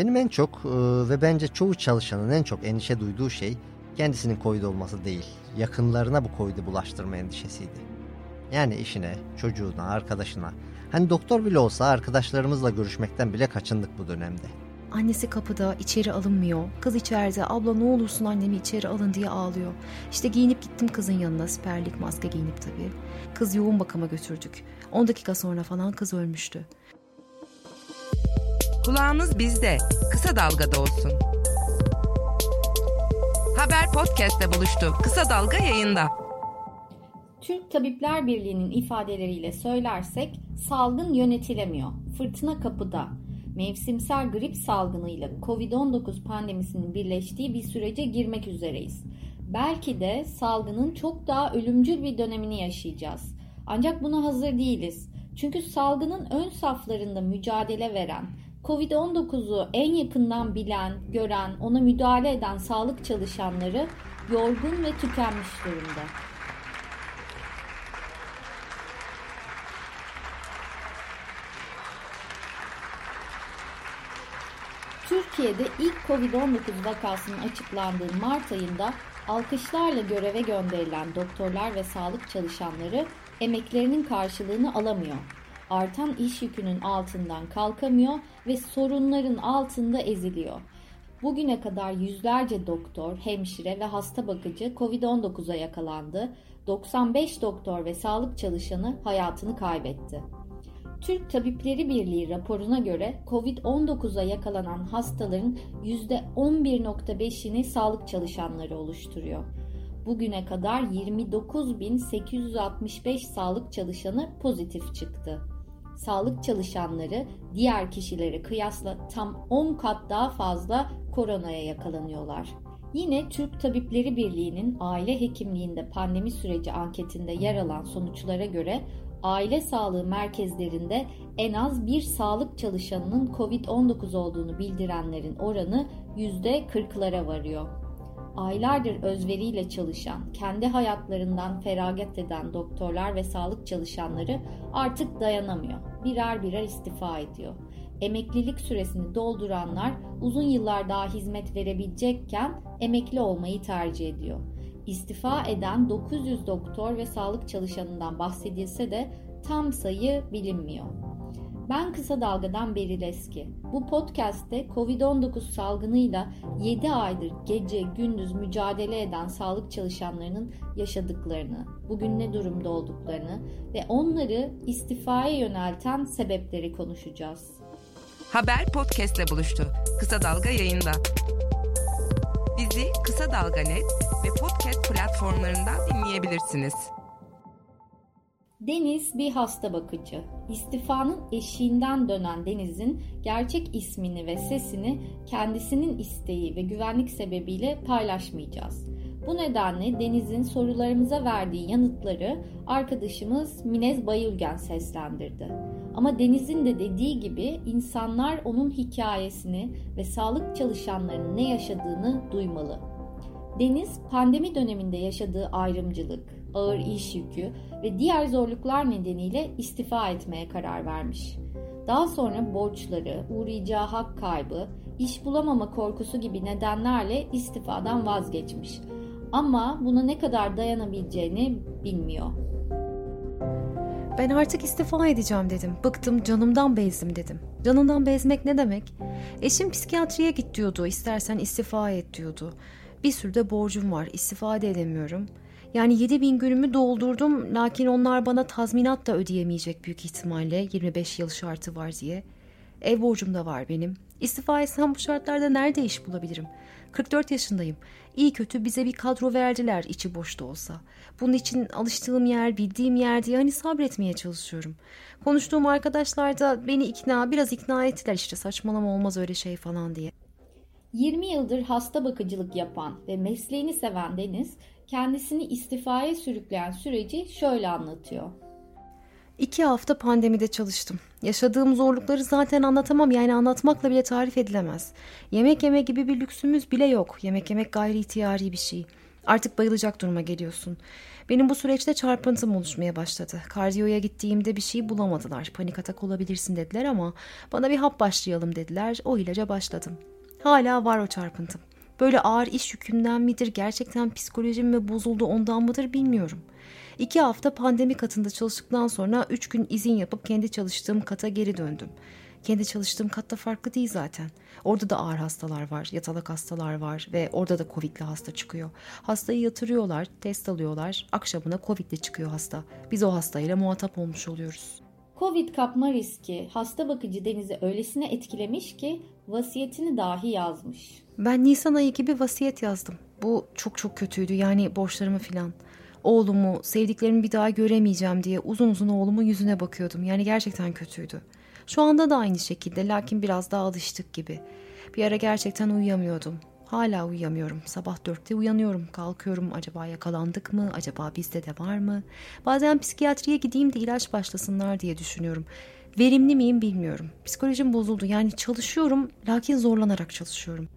Benim en çok e, ve bence çoğu çalışanın en çok endişe duyduğu şey kendisinin Covid olması değil, yakınlarına bu Covid'i bulaştırma endişesiydi. Yani işine, çocuğuna, arkadaşına. Hani doktor bile olsa arkadaşlarımızla görüşmekten bile kaçındık bu dönemde. Annesi kapıda içeri alınmıyor. Kız içeride abla ne olursun annemi içeri alın diye ağlıyor. İşte giyinip gittim kızın yanına siperlik maske giyinip tabii. Kız yoğun bakıma götürdük. 10 dakika sonra falan kız ölmüştü. Kulağınız bizde. Kısa Dalga'da olsun. Haber podcast'te buluştu. Kısa Dalga yayında. Türk Tabipler Birliği'nin ifadeleriyle söylersek salgın yönetilemiyor. Fırtına kapıda. Mevsimsel grip salgınıyla Covid-19 pandemisinin birleştiği bir sürece girmek üzereyiz. Belki de salgının çok daha ölümcül bir dönemini yaşayacağız. Ancak buna hazır değiliz. Çünkü salgının ön saflarında mücadele veren, Covid-19'u en yakından bilen, gören, ona müdahale eden sağlık çalışanları yorgun ve tükenmiş durumda. Türkiye'de ilk Covid-19 vakasının açıklandığı Mart ayında alkışlarla göreve gönderilen doktorlar ve sağlık çalışanları emeklerinin karşılığını alamıyor. Artan iş yükünün altından kalkamıyor ve sorunların altında eziliyor. Bugüne kadar yüzlerce doktor, hemşire ve hasta bakıcı Covid-19'a yakalandı. 95 doktor ve sağlık çalışanı hayatını kaybetti. Türk Tabipleri Birliği raporuna göre COVID-19'a yakalanan hastaların %11.5'ini sağlık çalışanları oluşturuyor. Bugüne kadar 29.865 sağlık çalışanı pozitif çıktı. Sağlık çalışanları diğer kişilere kıyasla tam 10 kat daha fazla koronaya yakalanıyorlar. Yine Türk Tabipleri Birliği'nin aile hekimliğinde pandemi süreci anketinde yer alan sonuçlara göre aile sağlığı merkezlerinde en az bir sağlık çalışanının COVID-19 olduğunu bildirenlerin oranı %40'lara varıyor. Aylardır özveriyle çalışan, kendi hayatlarından feragat eden doktorlar ve sağlık çalışanları artık dayanamıyor. Birer birer istifa ediyor. Emeklilik süresini dolduranlar uzun yıllar daha hizmet verebilecekken emekli olmayı tercih ediyor istifa eden 900 doktor ve sağlık çalışanından bahsedilse de tam sayı bilinmiyor. Ben Kısa Dalga'dan Beril Eski. Bu podcast'te Covid-19 salgınıyla 7 aydır gece gündüz mücadele eden sağlık çalışanlarının yaşadıklarını, bugün ne durumda olduklarını ve onları istifaya yönelten sebepleri konuşacağız. Haber podcast'le buluştu. Kısa Dalga yayında. Bizi Kısa Dalga Net ve podcast platformlarından dinleyebilirsiniz. Deniz bir hasta bakıcı. İstifanın eşiğinden dönen Deniz'in gerçek ismini ve sesini kendisinin isteği ve güvenlik sebebiyle paylaşmayacağız. Bu nedenle Deniz'in sorularımıza verdiği yanıtları arkadaşımız Minez Bayılgen seslendirdi. Ama Deniz'in de dediği gibi insanlar onun hikayesini ve sağlık çalışanlarının ne yaşadığını duymalı. Deniz pandemi döneminde yaşadığı ayrımcılık, ağır iş yükü ve diğer zorluklar nedeniyle istifa etmeye karar vermiş. Daha sonra borçları, uğrayacağı hak kaybı, iş bulamama korkusu gibi nedenlerle istifadan vazgeçmiş. Ama buna ne kadar dayanabileceğini bilmiyor. Ben artık istifa edeceğim dedim. Bıktım canımdan bezdim dedim. Canından bezmek ne demek? Eşim psikiyatriye git diyordu. İstersen istifa et diyordu. Bir sürü de borcum var. İstifa edemiyorum. Yani 7 bin günümü doldurdum lakin onlar bana tazminat da ödeyemeyecek büyük ihtimalle 25 yıl şartı var diye. Ev borcum da var benim. İstifa etsem bu şartlarda nerede iş bulabilirim? 44 yaşındayım. İyi kötü bize bir kadro verdiler içi boş da olsa. Bunun için alıştığım yer, bildiğim yer diye hani sabretmeye çalışıyorum. Konuştuğum arkadaşlar da beni ikna, biraz ikna ettiler işte saçmalama olmaz öyle şey falan diye. 20 yıldır hasta bakıcılık yapan ve mesleğini seven Deniz, kendisini istifaya sürükleyen süreci şöyle anlatıyor. İki hafta pandemide çalıştım. Yaşadığım zorlukları zaten anlatamam yani anlatmakla bile tarif edilemez. Yemek yeme gibi bir lüksümüz bile yok. Yemek yemek gayri ihtiyari bir şey. Artık bayılacak duruma geliyorsun. Benim bu süreçte çarpıntım oluşmaya başladı. Kardiyoya gittiğimde bir şey bulamadılar. Panik atak olabilirsin dediler ama bana bir hap başlayalım dediler. O ilaca başladım. Hala var o çarpıntım. Böyle ağır iş yükünden midir, gerçekten psikolojim mi bozuldu ondan mıdır bilmiyorum. İki hafta pandemi katında çalıştıktan sonra üç gün izin yapıp kendi çalıştığım kata geri döndüm. Kendi çalıştığım katta farklı değil zaten. Orada da ağır hastalar var, yatalak hastalar var ve orada da Covid'li hasta çıkıyor. Hastayı yatırıyorlar, test alıyorlar, akşamına Covid'li çıkıyor hasta. Biz o hastayla muhatap olmuş oluyoruz. Covid kapma riski hasta bakıcı Deniz'i öylesine etkilemiş ki vasiyetini dahi yazmış. Ben Nisan ayı gibi vasiyet yazdım. Bu çok çok kötüydü yani borçlarımı filan. Oğlumu, sevdiklerimi bir daha göremeyeceğim diye uzun uzun oğlumun yüzüne bakıyordum. Yani gerçekten kötüydü. Şu anda da aynı şekilde lakin biraz daha alıştık gibi. Bir ara gerçekten uyuyamıyordum. Hala uyuyamıyorum. Sabah dörtte uyanıyorum. Kalkıyorum. Acaba yakalandık mı? Acaba bizde de var mı? Bazen psikiyatriye gideyim de ilaç başlasınlar diye düşünüyorum. Verimli miyim bilmiyorum. Psikolojim bozuldu. Yani çalışıyorum lakin zorlanarak çalışıyorum.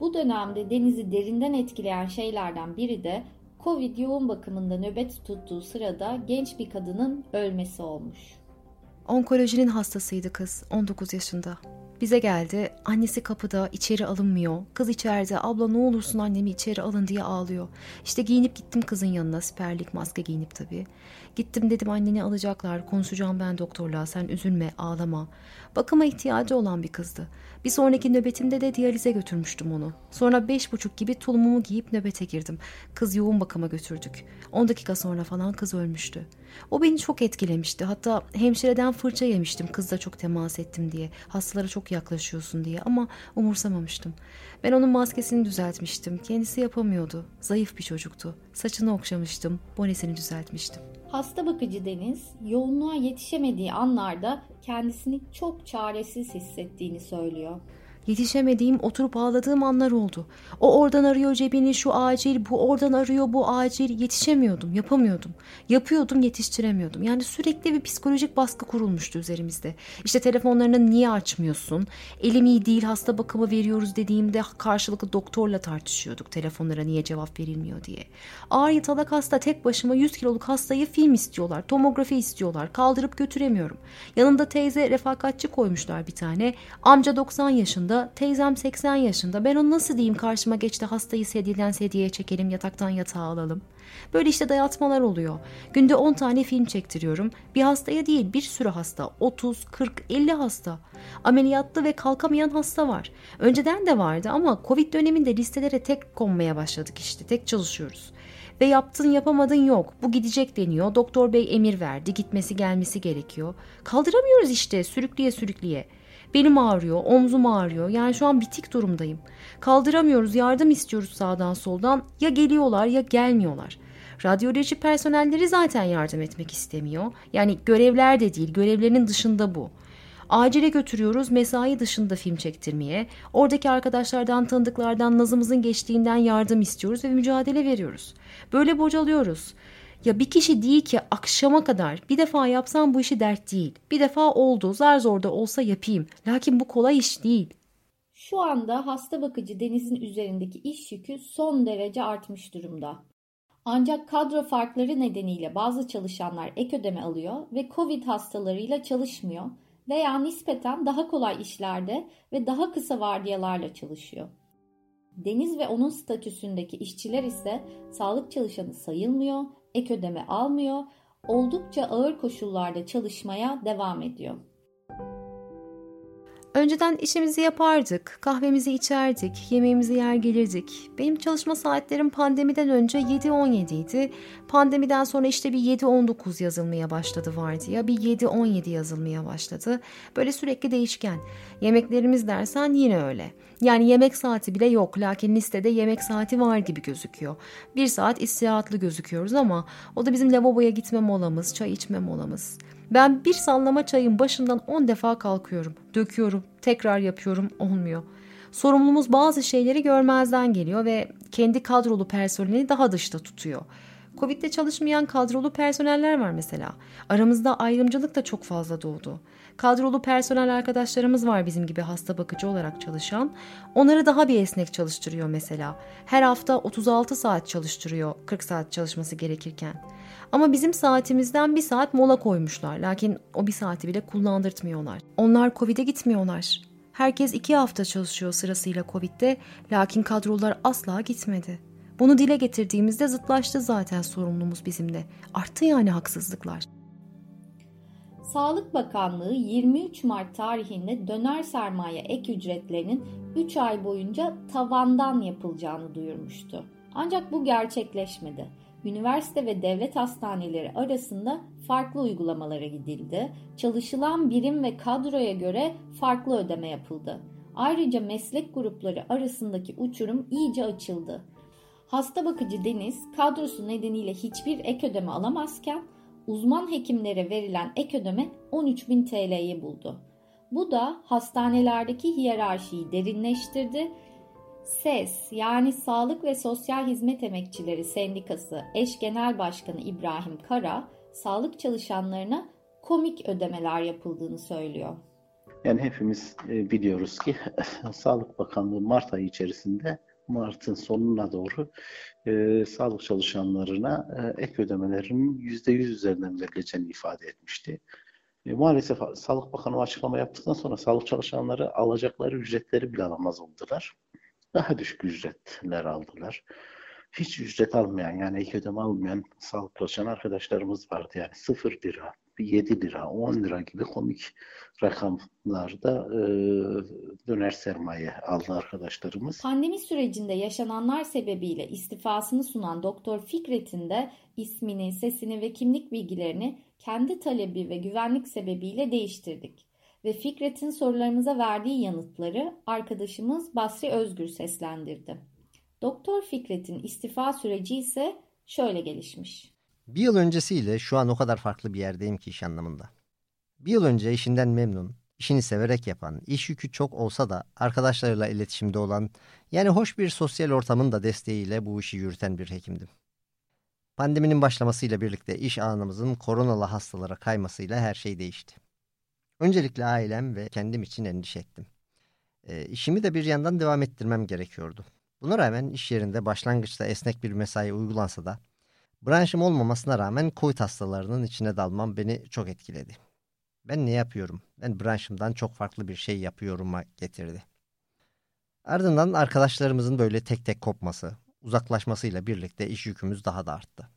Bu dönemde Deniz'i derinden etkileyen şeylerden biri de Covid yoğun bakımında nöbet tuttuğu sırada genç bir kadının ölmesi olmuş. Onkolojinin hastasıydı kız, 19 yaşında. Bize geldi, annesi kapıda, içeri alınmıyor. Kız içeride, abla ne olursun annemi içeri alın diye ağlıyor. İşte giyinip gittim kızın yanına, siperlik maske giyinip tabii. Gittim dedim anneni alacaklar, konuşacağım ben doktorla, sen üzülme, ağlama. Bakıma ihtiyacı olan bir kızdı. Bir sonraki nöbetimde de diyalize götürmüştüm onu. Sonra beş buçuk gibi tulumumu giyip nöbete girdim. Kız yoğun bakıma götürdük. On dakika sonra falan kız ölmüştü. O beni çok etkilemişti. Hatta hemşireden fırça yemiştim kızla çok temas ettim diye. Hastalara çok yaklaşıyorsun diye ama umursamamıştım. Ben onun maskesini düzeltmiştim. Kendisi yapamıyordu. Zayıf bir çocuktu. Saçını okşamıştım. Bonesini düzeltmiştim. Hasta bakıcı Deniz, yoğunluğa yetişemediği anlarda kendisini çok çaresiz hissettiğini söylüyor. Yetişemediğim, oturup ağladığım anlar oldu. O oradan arıyor cebini, şu acil, bu oradan arıyor, bu acil. Yetişemiyordum, yapamıyordum. Yapıyordum, yetiştiremiyordum. Yani sürekli bir psikolojik baskı kurulmuştu üzerimizde. İşte telefonlarını niye açmıyorsun? Elim iyi değil, hasta bakımı veriyoruz dediğimde karşılıklı doktorla tartışıyorduk telefonlara niye cevap verilmiyor diye. Ağır yatalak hasta tek başıma 100 kiloluk hastayı film istiyorlar, tomografi istiyorlar. Kaldırıp götüremiyorum. Yanında teyze refakatçi koymuşlar bir tane. Amca 90 yaşında teyzem 80 yaşında. Ben onu nasıl diyeyim karşıma geçti hastayı sedyeden sedyeye çekelim yataktan yatağa alalım. Böyle işte dayatmalar oluyor. Günde 10 tane film çektiriyorum. Bir hastaya değil bir sürü hasta. 30, 40, 50 hasta. Ameliyatlı ve kalkamayan hasta var. Önceden de vardı ama Covid döneminde listelere tek konmaya başladık işte. Tek çalışıyoruz. Ve yaptın yapamadın yok. Bu gidecek deniyor. Doktor bey emir verdi. Gitmesi gelmesi gerekiyor. Kaldıramıyoruz işte sürükleye sürükleye. Belim ağrıyor, omzum ağrıyor. Yani şu an bitik durumdayım. Kaldıramıyoruz, yardım istiyoruz sağdan soldan. Ya geliyorlar ya gelmiyorlar. Radyoloji personelleri zaten yardım etmek istemiyor. Yani görevler de değil, görevlerinin dışında bu. Acile götürüyoruz mesai dışında film çektirmeye. Oradaki arkadaşlardan, tanıdıklardan, nazımızın geçtiğinden yardım istiyoruz ve mücadele veriyoruz. Böyle bocalıyoruz. Ya bir kişi değil ki akşama kadar bir defa yapsam bu işi dert değil. Bir defa oldu zar zor da olsa yapayım. Lakin bu kolay iş değil. Şu anda hasta bakıcı Deniz'in üzerindeki iş yükü son derece artmış durumda. Ancak kadro farkları nedeniyle bazı çalışanlar ek ödeme alıyor ve Covid hastalarıyla çalışmıyor veya nispeten daha kolay işlerde ve daha kısa vardiyalarla çalışıyor. Deniz ve onun statüsündeki işçiler ise sağlık çalışanı sayılmıyor ek ödeme almıyor, oldukça ağır koşullarda çalışmaya devam ediyor. Önceden işimizi yapardık, kahvemizi içerdik, yemeğimizi yer gelirdik. Benim çalışma saatlerim pandemiden önce 7-17 idi. Pandemiden sonra işte bir 7-19 yazılmaya başladı vardı ya, bir 7-17 yazılmaya başladı. Böyle sürekli değişken. Yemeklerimiz dersen yine öyle. Yani yemek saati bile yok. Lakin listede yemek saati var gibi gözüküyor. Bir saat istirahatlı gözüküyoruz ama o da bizim lavaboya gitme molamız, çay içme molamız. Ben bir sallama çayın başından 10 defa kalkıyorum. Döküyorum, tekrar yapıyorum, olmuyor. Sorumlumuz bazı şeyleri görmezden geliyor ve kendi kadrolu personeli daha dışta tutuyor. Covid'de çalışmayan kadrolu personeller var mesela. Aramızda ayrımcılık da çok fazla doğdu. Kadrolu personel arkadaşlarımız var bizim gibi hasta bakıcı olarak çalışan. Onları daha bir esnek çalıştırıyor mesela. Her hafta 36 saat çalıştırıyor 40 saat çalışması gerekirken. Ama bizim saatimizden bir saat mola koymuşlar. Lakin o bir saati bile kullandırtmıyorlar. Onlar Covid'e gitmiyorlar. Herkes iki hafta çalışıyor sırasıyla Covid'de. Lakin kadrolar asla gitmedi. Bunu dile getirdiğimizde zıtlaştı zaten sorumlumuz bizimle. Arttı yani haksızlıklar. Sağlık Bakanlığı 23 Mart tarihinde döner sermaye ek ücretlerinin 3 ay boyunca tavandan yapılacağını duyurmuştu. Ancak bu gerçekleşmedi. Üniversite ve devlet hastaneleri arasında farklı uygulamalara gidildi. Çalışılan birim ve kadroya göre farklı ödeme yapıldı. Ayrıca meslek grupları arasındaki uçurum iyice açıldı. Hasta bakıcı Deniz kadrosu nedeniyle hiçbir ek ödeme alamazken uzman hekimlere verilen ek ödeme 13.000 TL'yi buldu. Bu da hastanelerdeki hiyerarşiyi derinleştirdi. SES yani Sağlık ve Sosyal Hizmet Emekçileri Sendikası eş genel başkanı İbrahim Kara, sağlık çalışanlarına komik ödemeler yapıldığını söylüyor. Yani hepimiz e, biliyoruz ki Sağlık Bakanlığı Mart ayı içerisinde Mart'ın sonuna doğru e, sağlık çalışanlarına e, ek ödemelerin %100 üzerinden verileceğini ifade etmişti. E, maalesef Sağlık Bakanı açıklama yaptıktan sonra sağlık çalışanları alacakları ücretleri bile alamaz oldular. Daha düşük ücretler aldılar. Hiç ücret almayan yani ek ödeme almayan sağlık çalışan arkadaşlarımız vardı. Yani 0 lira, 7 lira, 10 lira gibi komik rakamlarda e, döner sermaye aldı arkadaşlarımız. Pandemi sürecinde yaşananlar sebebiyle istifasını sunan Doktor Fikret'in de ismini, sesini ve kimlik bilgilerini kendi talebi ve güvenlik sebebiyle değiştirdik. Ve Fikret'in sorularımıza verdiği yanıtları arkadaşımız Basri Özgür seslendirdi. Doktor Fikret'in istifa süreci ise şöyle gelişmiş. Bir yıl öncesiyle şu an o kadar farklı bir yerdeyim ki iş anlamında. Bir yıl önce işinden memnun, işini severek yapan, iş yükü çok olsa da arkadaşlarıyla iletişimde olan, yani hoş bir sosyal ortamın da desteğiyle bu işi yürüten bir hekimdim. Pandeminin başlamasıyla birlikte iş anımızın koronalı hastalara kaymasıyla her şey değişti. Öncelikle ailem ve kendim için endişe ettim. E, işimi de bir yandan devam ettirmem gerekiyordu. Buna rağmen iş yerinde başlangıçta esnek bir mesai uygulansa da branşım olmamasına rağmen COVID hastalarının içine dalmam beni çok etkiledi. Ben ne yapıyorum? Ben branşımdan çok farklı bir şey yapıyorum'a getirdi. Ardından arkadaşlarımızın böyle tek tek kopması, uzaklaşmasıyla birlikte iş yükümüz daha da arttı.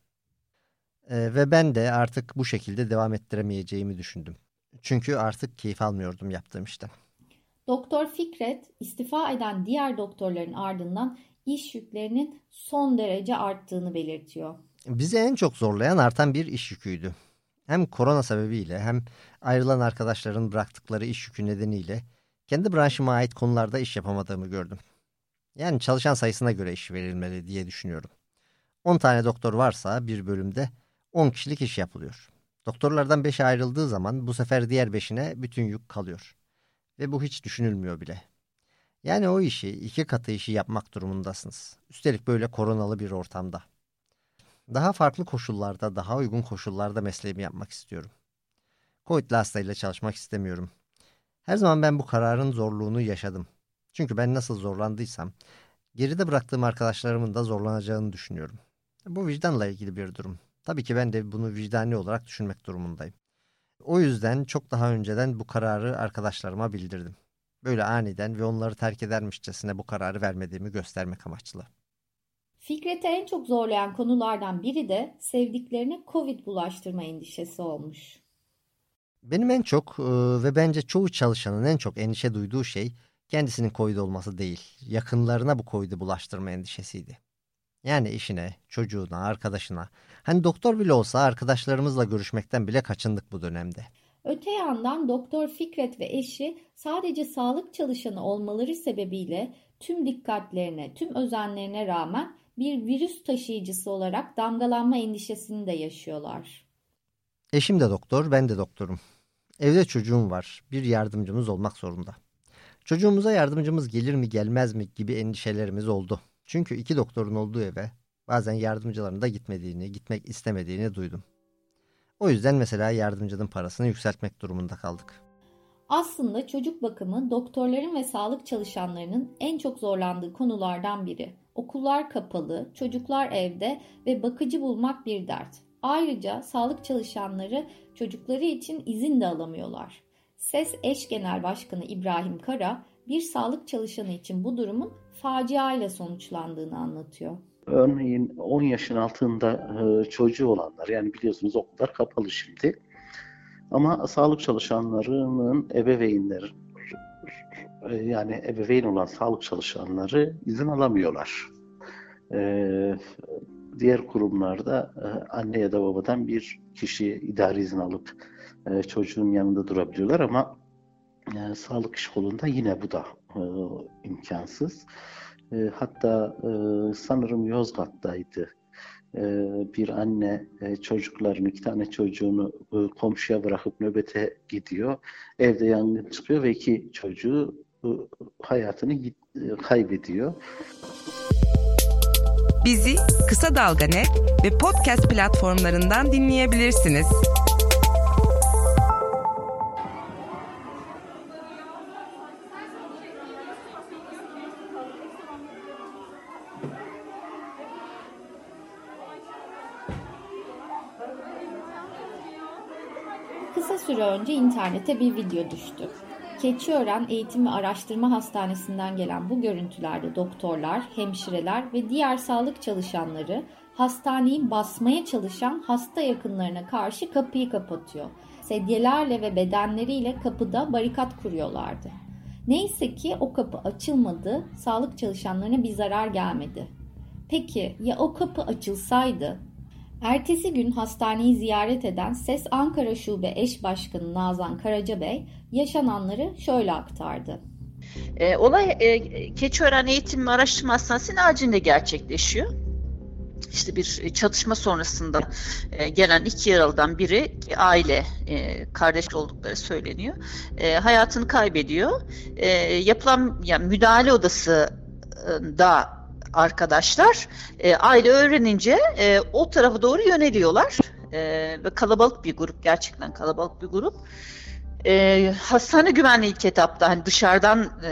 Ee, ve ben de artık bu şekilde devam ettiremeyeceğimi düşündüm. Çünkü artık keyif almıyordum yaptığım işten. Doktor Fikret istifa eden diğer doktorların ardından iş yüklerinin son derece arttığını belirtiyor. Bizi en çok zorlayan artan bir iş yüküydü. Hem korona sebebiyle hem ayrılan arkadaşların bıraktıkları iş yükü nedeniyle kendi branşıma ait konularda iş yapamadığımı gördüm. Yani çalışan sayısına göre iş verilmeli diye düşünüyorum. 10 tane doktor varsa bir bölümde 10 kişilik iş yapılıyor. Doktorlardan 5'e ayrıldığı zaman bu sefer diğer 5'ine bütün yük kalıyor. Ve bu hiç düşünülmüyor bile. Yani o işi iki katı işi yapmak durumundasınız. Üstelik böyle koronalı bir ortamda. Daha farklı koşullarda, daha uygun koşullarda mesleğimi yapmak istiyorum. Covid'li hastayla çalışmak istemiyorum. Her zaman ben bu kararın zorluğunu yaşadım. Çünkü ben nasıl zorlandıysam, geride bıraktığım arkadaşlarımın da zorlanacağını düşünüyorum. Bu vicdanla ilgili bir durum. Tabii ki ben de bunu vicdani olarak düşünmek durumundayım. O yüzden çok daha önceden bu kararı arkadaşlarıma bildirdim. Böyle aniden ve onları terk edermişçesine bu kararı vermediğimi göstermek amaçlı. Fikret'i en çok zorlayan konulardan biri de sevdiklerine Covid bulaştırma endişesi olmuş. Benim en çok e, ve bence çoğu çalışanın en çok endişe duyduğu şey kendisinin Covid olması değil, yakınlarına bu Covid'i bulaştırma endişesiydi. Yani işine, çocuğuna, arkadaşına. Hani doktor bile olsa arkadaşlarımızla görüşmekten bile kaçındık bu dönemde. Öte yandan Doktor Fikret ve eşi sadece sağlık çalışanı olmaları sebebiyle tüm dikkatlerine, tüm özenlerine rağmen bir virüs taşıyıcısı olarak damgalanma endişesini de yaşıyorlar. Eşim de doktor, ben de doktorum. Evde çocuğum var, bir yardımcımız olmak zorunda. Çocuğumuza yardımcımız gelir mi gelmez mi gibi endişelerimiz oldu. Çünkü iki doktorun olduğu eve bazen yardımcıların da gitmediğini, gitmek istemediğini duydum. O yüzden mesela yardımcının parasını yükseltmek durumunda kaldık. Aslında çocuk bakımı doktorların ve sağlık çalışanlarının en çok zorlandığı konulardan biri. Okullar kapalı, çocuklar evde ve bakıcı bulmak bir dert. Ayrıca sağlık çalışanları çocukları için izin de alamıyorlar. SES Eş Genel Başkanı İbrahim Kara, bir sağlık çalışanı için bu durumun facia ile sonuçlandığını anlatıyor. Örneğin 10 yaşın altında e, çocuğu olanlar, yani biliyorsunuz okullar kapalı şimdi. Ama sağlık çalışanlarının ebeveynleri, e, yani ebeveyn olan sağlık çalışanları izin alamıyorlar. Ee, diğer kurumlarda e, anne ya da babadan bir kişi idari izin alıp e, çocuğun yanında durabiliyorlar ama e, sağlık iş kolunda yine bu da e, imkansız. E, hatta e, sanırım Yozgat'taydı. E, bir anne e, çocuklarını, iki tane çocuğunu e, komşuya bırakıp nöbete gidiyor. Evde yangın çıkıyor ve iki çocuğu hayatını kaybediyor. Bizi Kısa Dalga Net ve podcast platformlarından dinleyebilirsiniz. Kısa süre önce internete bir video düştü. Keçiören Eğitim ve Araştırma Hastanesi'nden gelen bu görüntülerde doktorlar, hemşireler ve diğer sağlık çalışanları hastaneyi basmaya çalışan hasta yakınlarına karşı kapıyı kapatıyor. Sedyelerle ve bedenleriyle kapıda barikat kuruyorlardı. Neyse ki o kapı açılmadı, sağlık çalışanlarına bir zarar gelmedi. Peki ya o kapı açılsaydı Ertesi gün hastaneyi ziyaret eden SES Ankara Şube Eş Başkanı Nazan Karacabey yaşananları şöyle aktardı. E, olay e, Keçiören Eğitim Araştırma Hastanesi'nin acilinde gerçekleşiyor. İşte bir çatışma sonrasında e, gelen iki yaralıdan biri aile e, kardeş oldukları söyleniyor. E, hayatını kaybediyor. E, yapılan yani müdahale odası da arkadaşlar e, aile öğrenince e, o tarafa doğru yöneliyorlar e, ve kalabalık bir grup gerçekten kalabalık bir grup. E, hastane güvenliği ilk etapta hani dışarıdan e,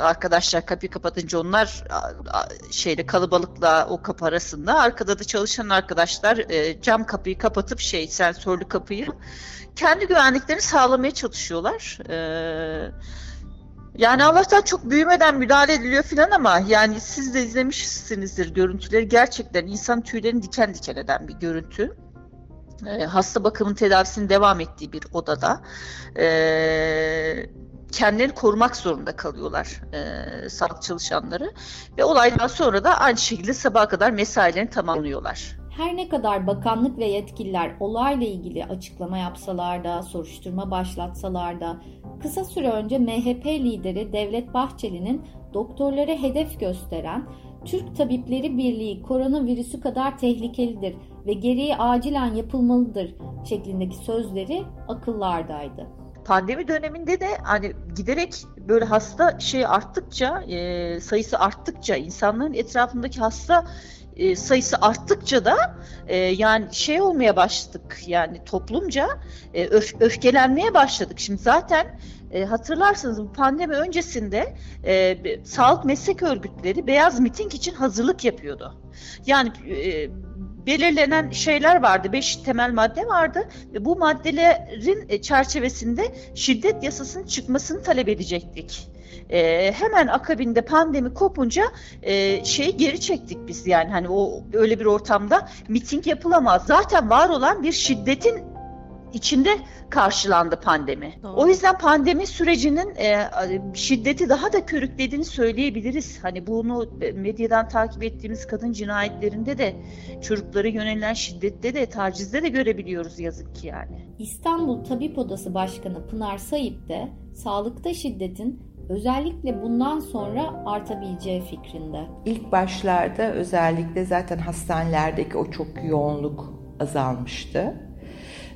arkadaşlar kapıyı kapatınca onlar a, a, şeyle kalabalıkla o kapı arasında arkada da çalışan arkadaşlar e, cam kapıyı kapatıp şey sensörlü kapıyı kendi güvenliklerini sağlamaya çalışıyorlar. E, yani Allah'tan çok büyümeden müdahale ediliyor filan ama yani siz de izlemişsinizdir görüntüleri. Gerçekten insan tüylerini diken diken eden bir görüntü. E, hasta bakımın tedavisinin devam ettiği bir odada. E, kendilerini korumak zorunda kalıyorlar e, sağlık çalışanları. Ve olaydan sonra da aynı şekilde sabaha kadar mesailerini tamamlıyorlar. Her ne kadar bakanlık ve yetkililer olayla ilgili açıklama yapsalar da, soruşturma başlatsalar da, kısa süre önce MHP lideri Devlet Bahçeli'nin doktorlara hedef gösteren Türk Tabipleri Birliği koronavirüsü kadar tehlikelidir ve gereği acilen yapılmalıdır şeklindeki sözleri akıllardaydı. Pandemi döneminde de hani giderek böyle hasta şey arttıkça, e, sayısı arttıkça, insanların etrafındaki hasta e, sayısı arttıkça da e, yani şey olmaya başladık yani toplumca e, öf, öfkelenmeye başladık. Şimdi zaten e, hatırlarsanız bu pandemi öncesinde e, sağlık meslek örgütleri beyaz miting için hazırlık yapıyordu. Yani e, belirlenen şeyler vardı. Beş temel madde vardı ve bu maddelerin e, çerçevesinde şiddet yasasının çıkmasını talep edecektik. E, hemen akabinde pandemi kopunca e, şeyi geri çektik biz yani hani o öyle bir ortamda miting yapılamaz. Zaten var olan bir şiddetin içinde karşılandı pandemi. Doğru. O yüzden pandemi sürecinin e, şiddeti daha da körüklediğini söyleyebiliriz. Hani bunu medyadan takip ettiğimiz kadın cinayetlerinde de çocuklara yönelen şiddette de tacizde de görebiliyoruz yazık ki yani. İstanbul Tabip Odası Başkanı Pınar Sayıp de sağlıkta şiddetin özellikle bundan sonra artabileceği fikrinde. İlk başlarda özellikle zaten hastanelerdeki o çok yoğunluk azalmıştı.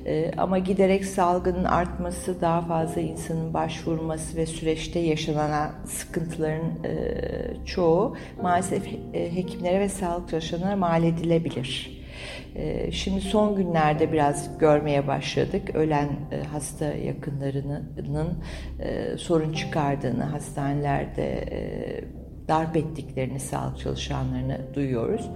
Ee, ama giderek salgının artması, daha fazla insanın başvurması ve süreçte yaşanan sıkıntıların e, çoğu maalesef e, hekimlere ve sağlık çalışanlarına mal edilebilir. E, şimdi son günlerde biraz görmeye başladık. Ölen e, hasta yakınlarının e, sorun çıkardığını hastanelerde e, darp ettiklerini sağlık çalışanlarını duyuyoruz.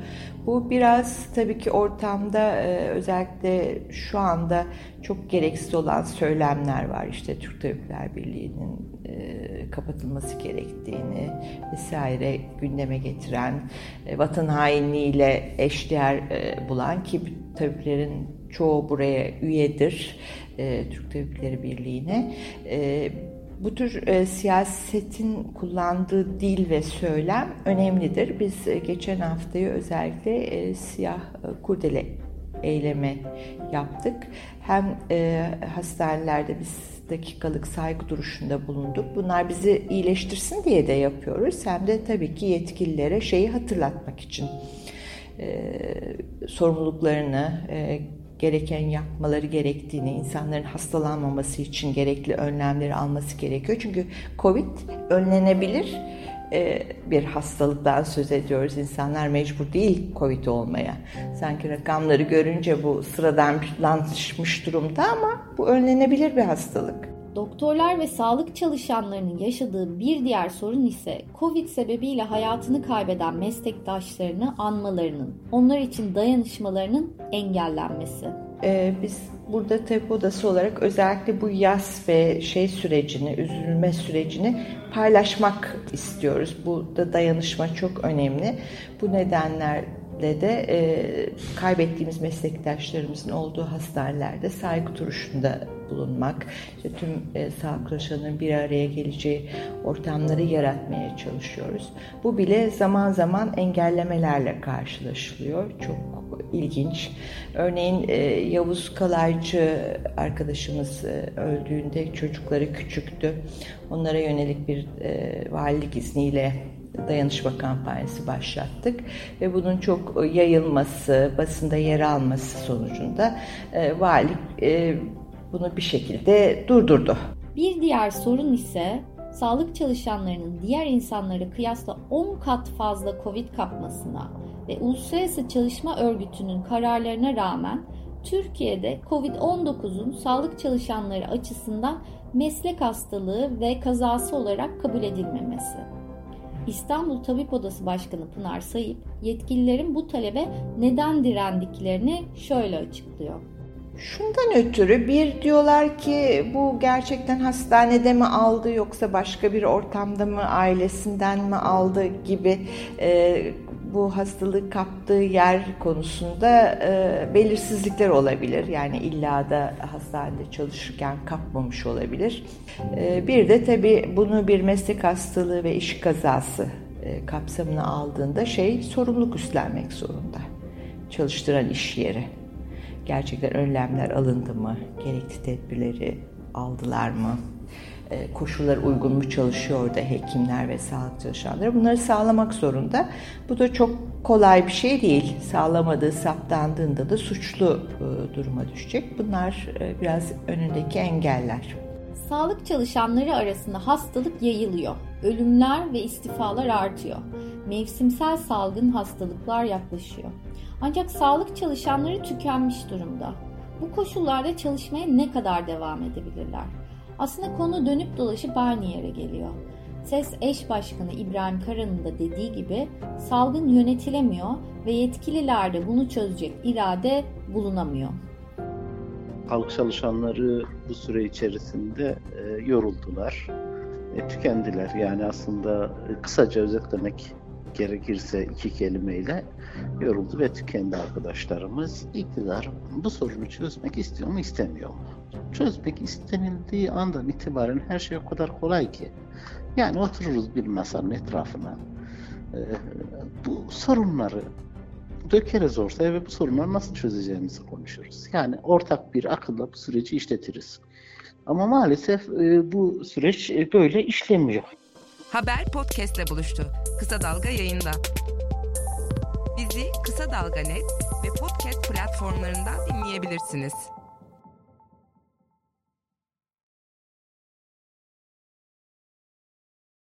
Bu biraz tabii ki ortamda e, özellikle şu anda çok gereksiz olan söylemler var. İşte Türk Tabipler Birliği'nin e, kapatılması gerektiğini vesaire gündeme getiren, e, vatan hainliğiyle eşdeğer bulan ki tabiplerin çoğu buraya üyedir. Türk Tabipleri Birliği'ne bu tür e, siyasetin kullandığı dil ve söylem önemlidir. Biz e, geçen haftayı özellikle e, siyah e, kurdele eyleme yaptık. Hem e, hastanelerde biz dakikalık saygı duruşunda bulunduk. Bunlar bizi iyileştirsin diye de yapıyoruz. Hem de tabii ki yetkililere şeyi hatırlatmak için e, sorumluluklarını, e, gereken yapmaları gerektiğini, insanların hastalanmaması için gerekli önlemleri alması gerekiyor. Çünkü Covid önlenebilir e, bir hastalıktan söz ediyoruz. İnsanlar mecbur değil Covid olmaya. Sanki rakamları görünce bu sıradan sıradanlaşmış durumda ama bu önlenebilir bir hastalık. Doktorlar ve sağlık çalışanlarının yaşadığı bir diğer sorun ise Covid sebebiyle hayatını kaybeden meslektaşlarını anmalarının, onlar için dayanışmalarının engellenmesi. Ee, biz burada tabip odası olarak özellikle bu yaz ve şey sürecini, üzülme sürecini paylaşmak istiyoruz. Burada dayanışma çok önemli. Bu nedenler de e, kaybettiğimiz meslektaşlarımızın olduğu hastanelerde saygı duruşunda bulunmak, işte tüm e, sağlık çalışanların bir araya geleceği ortamları yaratmaya çalışıyoruz. Bu bile zaman zaman engellemelerle karşılaşılıyor. Çok ilginç. Örneğin e, Yavuz Kalaycı arkadaşımız e, öldüğünde çocukları küçüktü. Onlara yönelik bir e, valilik izniyle dayanışma kampanyası başlattık ve bunun çok yayılması, basında yer alması sonucunda e, valilik e, bunu bir şekilde durdurdu. Bir diğer sorun ise sağlık çalışanlarının diğer insanlara kıyasla 10 kat fazla Covid kapmasına ve Uluslararası Çalışma Örgütü'nün kararlarına rağmen Türkiye'de Covid-19'un sağlık çalışanları açısından meslek hastalığı ve kazası olarak kabul edilmemesi. İstanbul Tabip Odası Başkanı Pınar Sayıp yetkililerin bu talebe neden direndiklerini şöyle açıklıyor. Şundan ötürü bir diyorlar ki bu gerçekten hastanede mi aldı yoksa başka bir ortamda mı ailesinden mi aldı gibi e, bu hastalığı kaptığı yer konusunda e, belirsizlikler olabilir. Yani illa da hastanede çalışırken kapmamış olabilir. E, bir de tabii bunu bir meslek hastalığı ve iş kazası e, kapsamına aldığında şey sorumluluk üstlenmek zorunda. Çalıştıran iş yeri. Gerçekten önlemler alındı mı? Gerekli tedbirleri aldılar mı? E, koşullar uygun mu çalışıyor orada hekimler ve sağlık çalışanları bunları sağlamak zorunda. Bu da çok kolay bir şey değil. Sağlamadığı saptandığında da suçlu e, duruma düşecek. Bunlar e, biraz önündeki engeller. Sağlık çalışanları arasında hastalık yayılıyor. Ölümler ve istifalar artıyor. Mevsimsel salgın hastalıklar yaklaşıyor. Ancak sağlık çalışanları tükenmiş durumda. Bu koşullarda çalışmaya ne kadar devam edebilirler? Aslında konu dönüp dolaşıp aynı yere geliyor. SES eş başkanı İbrahim Kara'nın da dediği gibi salgın yönetilemiyor ve yetkililerde bunu çözecek irade bulunamıyor. Halk çalışanları bu süre içerisinde e, yoruldular, e, tükendiler. Yani aslında e, kısaca özetlemek gerekirse iki kelimeyle yoruldu ve tükendi arkadaşlarımız. İktidar bu sorunu çözmek istiyor mu istemiyor mu? Çözmek istenildiği andan itibaren her şey o kadar kolay ki. Yani otururuz bir masanın etrafına. Ee, bu sorunları dökeriz ortaya ve bu sorunları nasıl çözeceğimizi konuşuruz. Yani ortak bir akılla bu süreci işletiriz. Ama maalesef e, bu süreç e, böyle işlemiyor. Haber podcastle buluştu. Kısa Dalga yayında. Bizi Kısa Dalga Net ve podcast platformlarından dinleyebilirsiniz.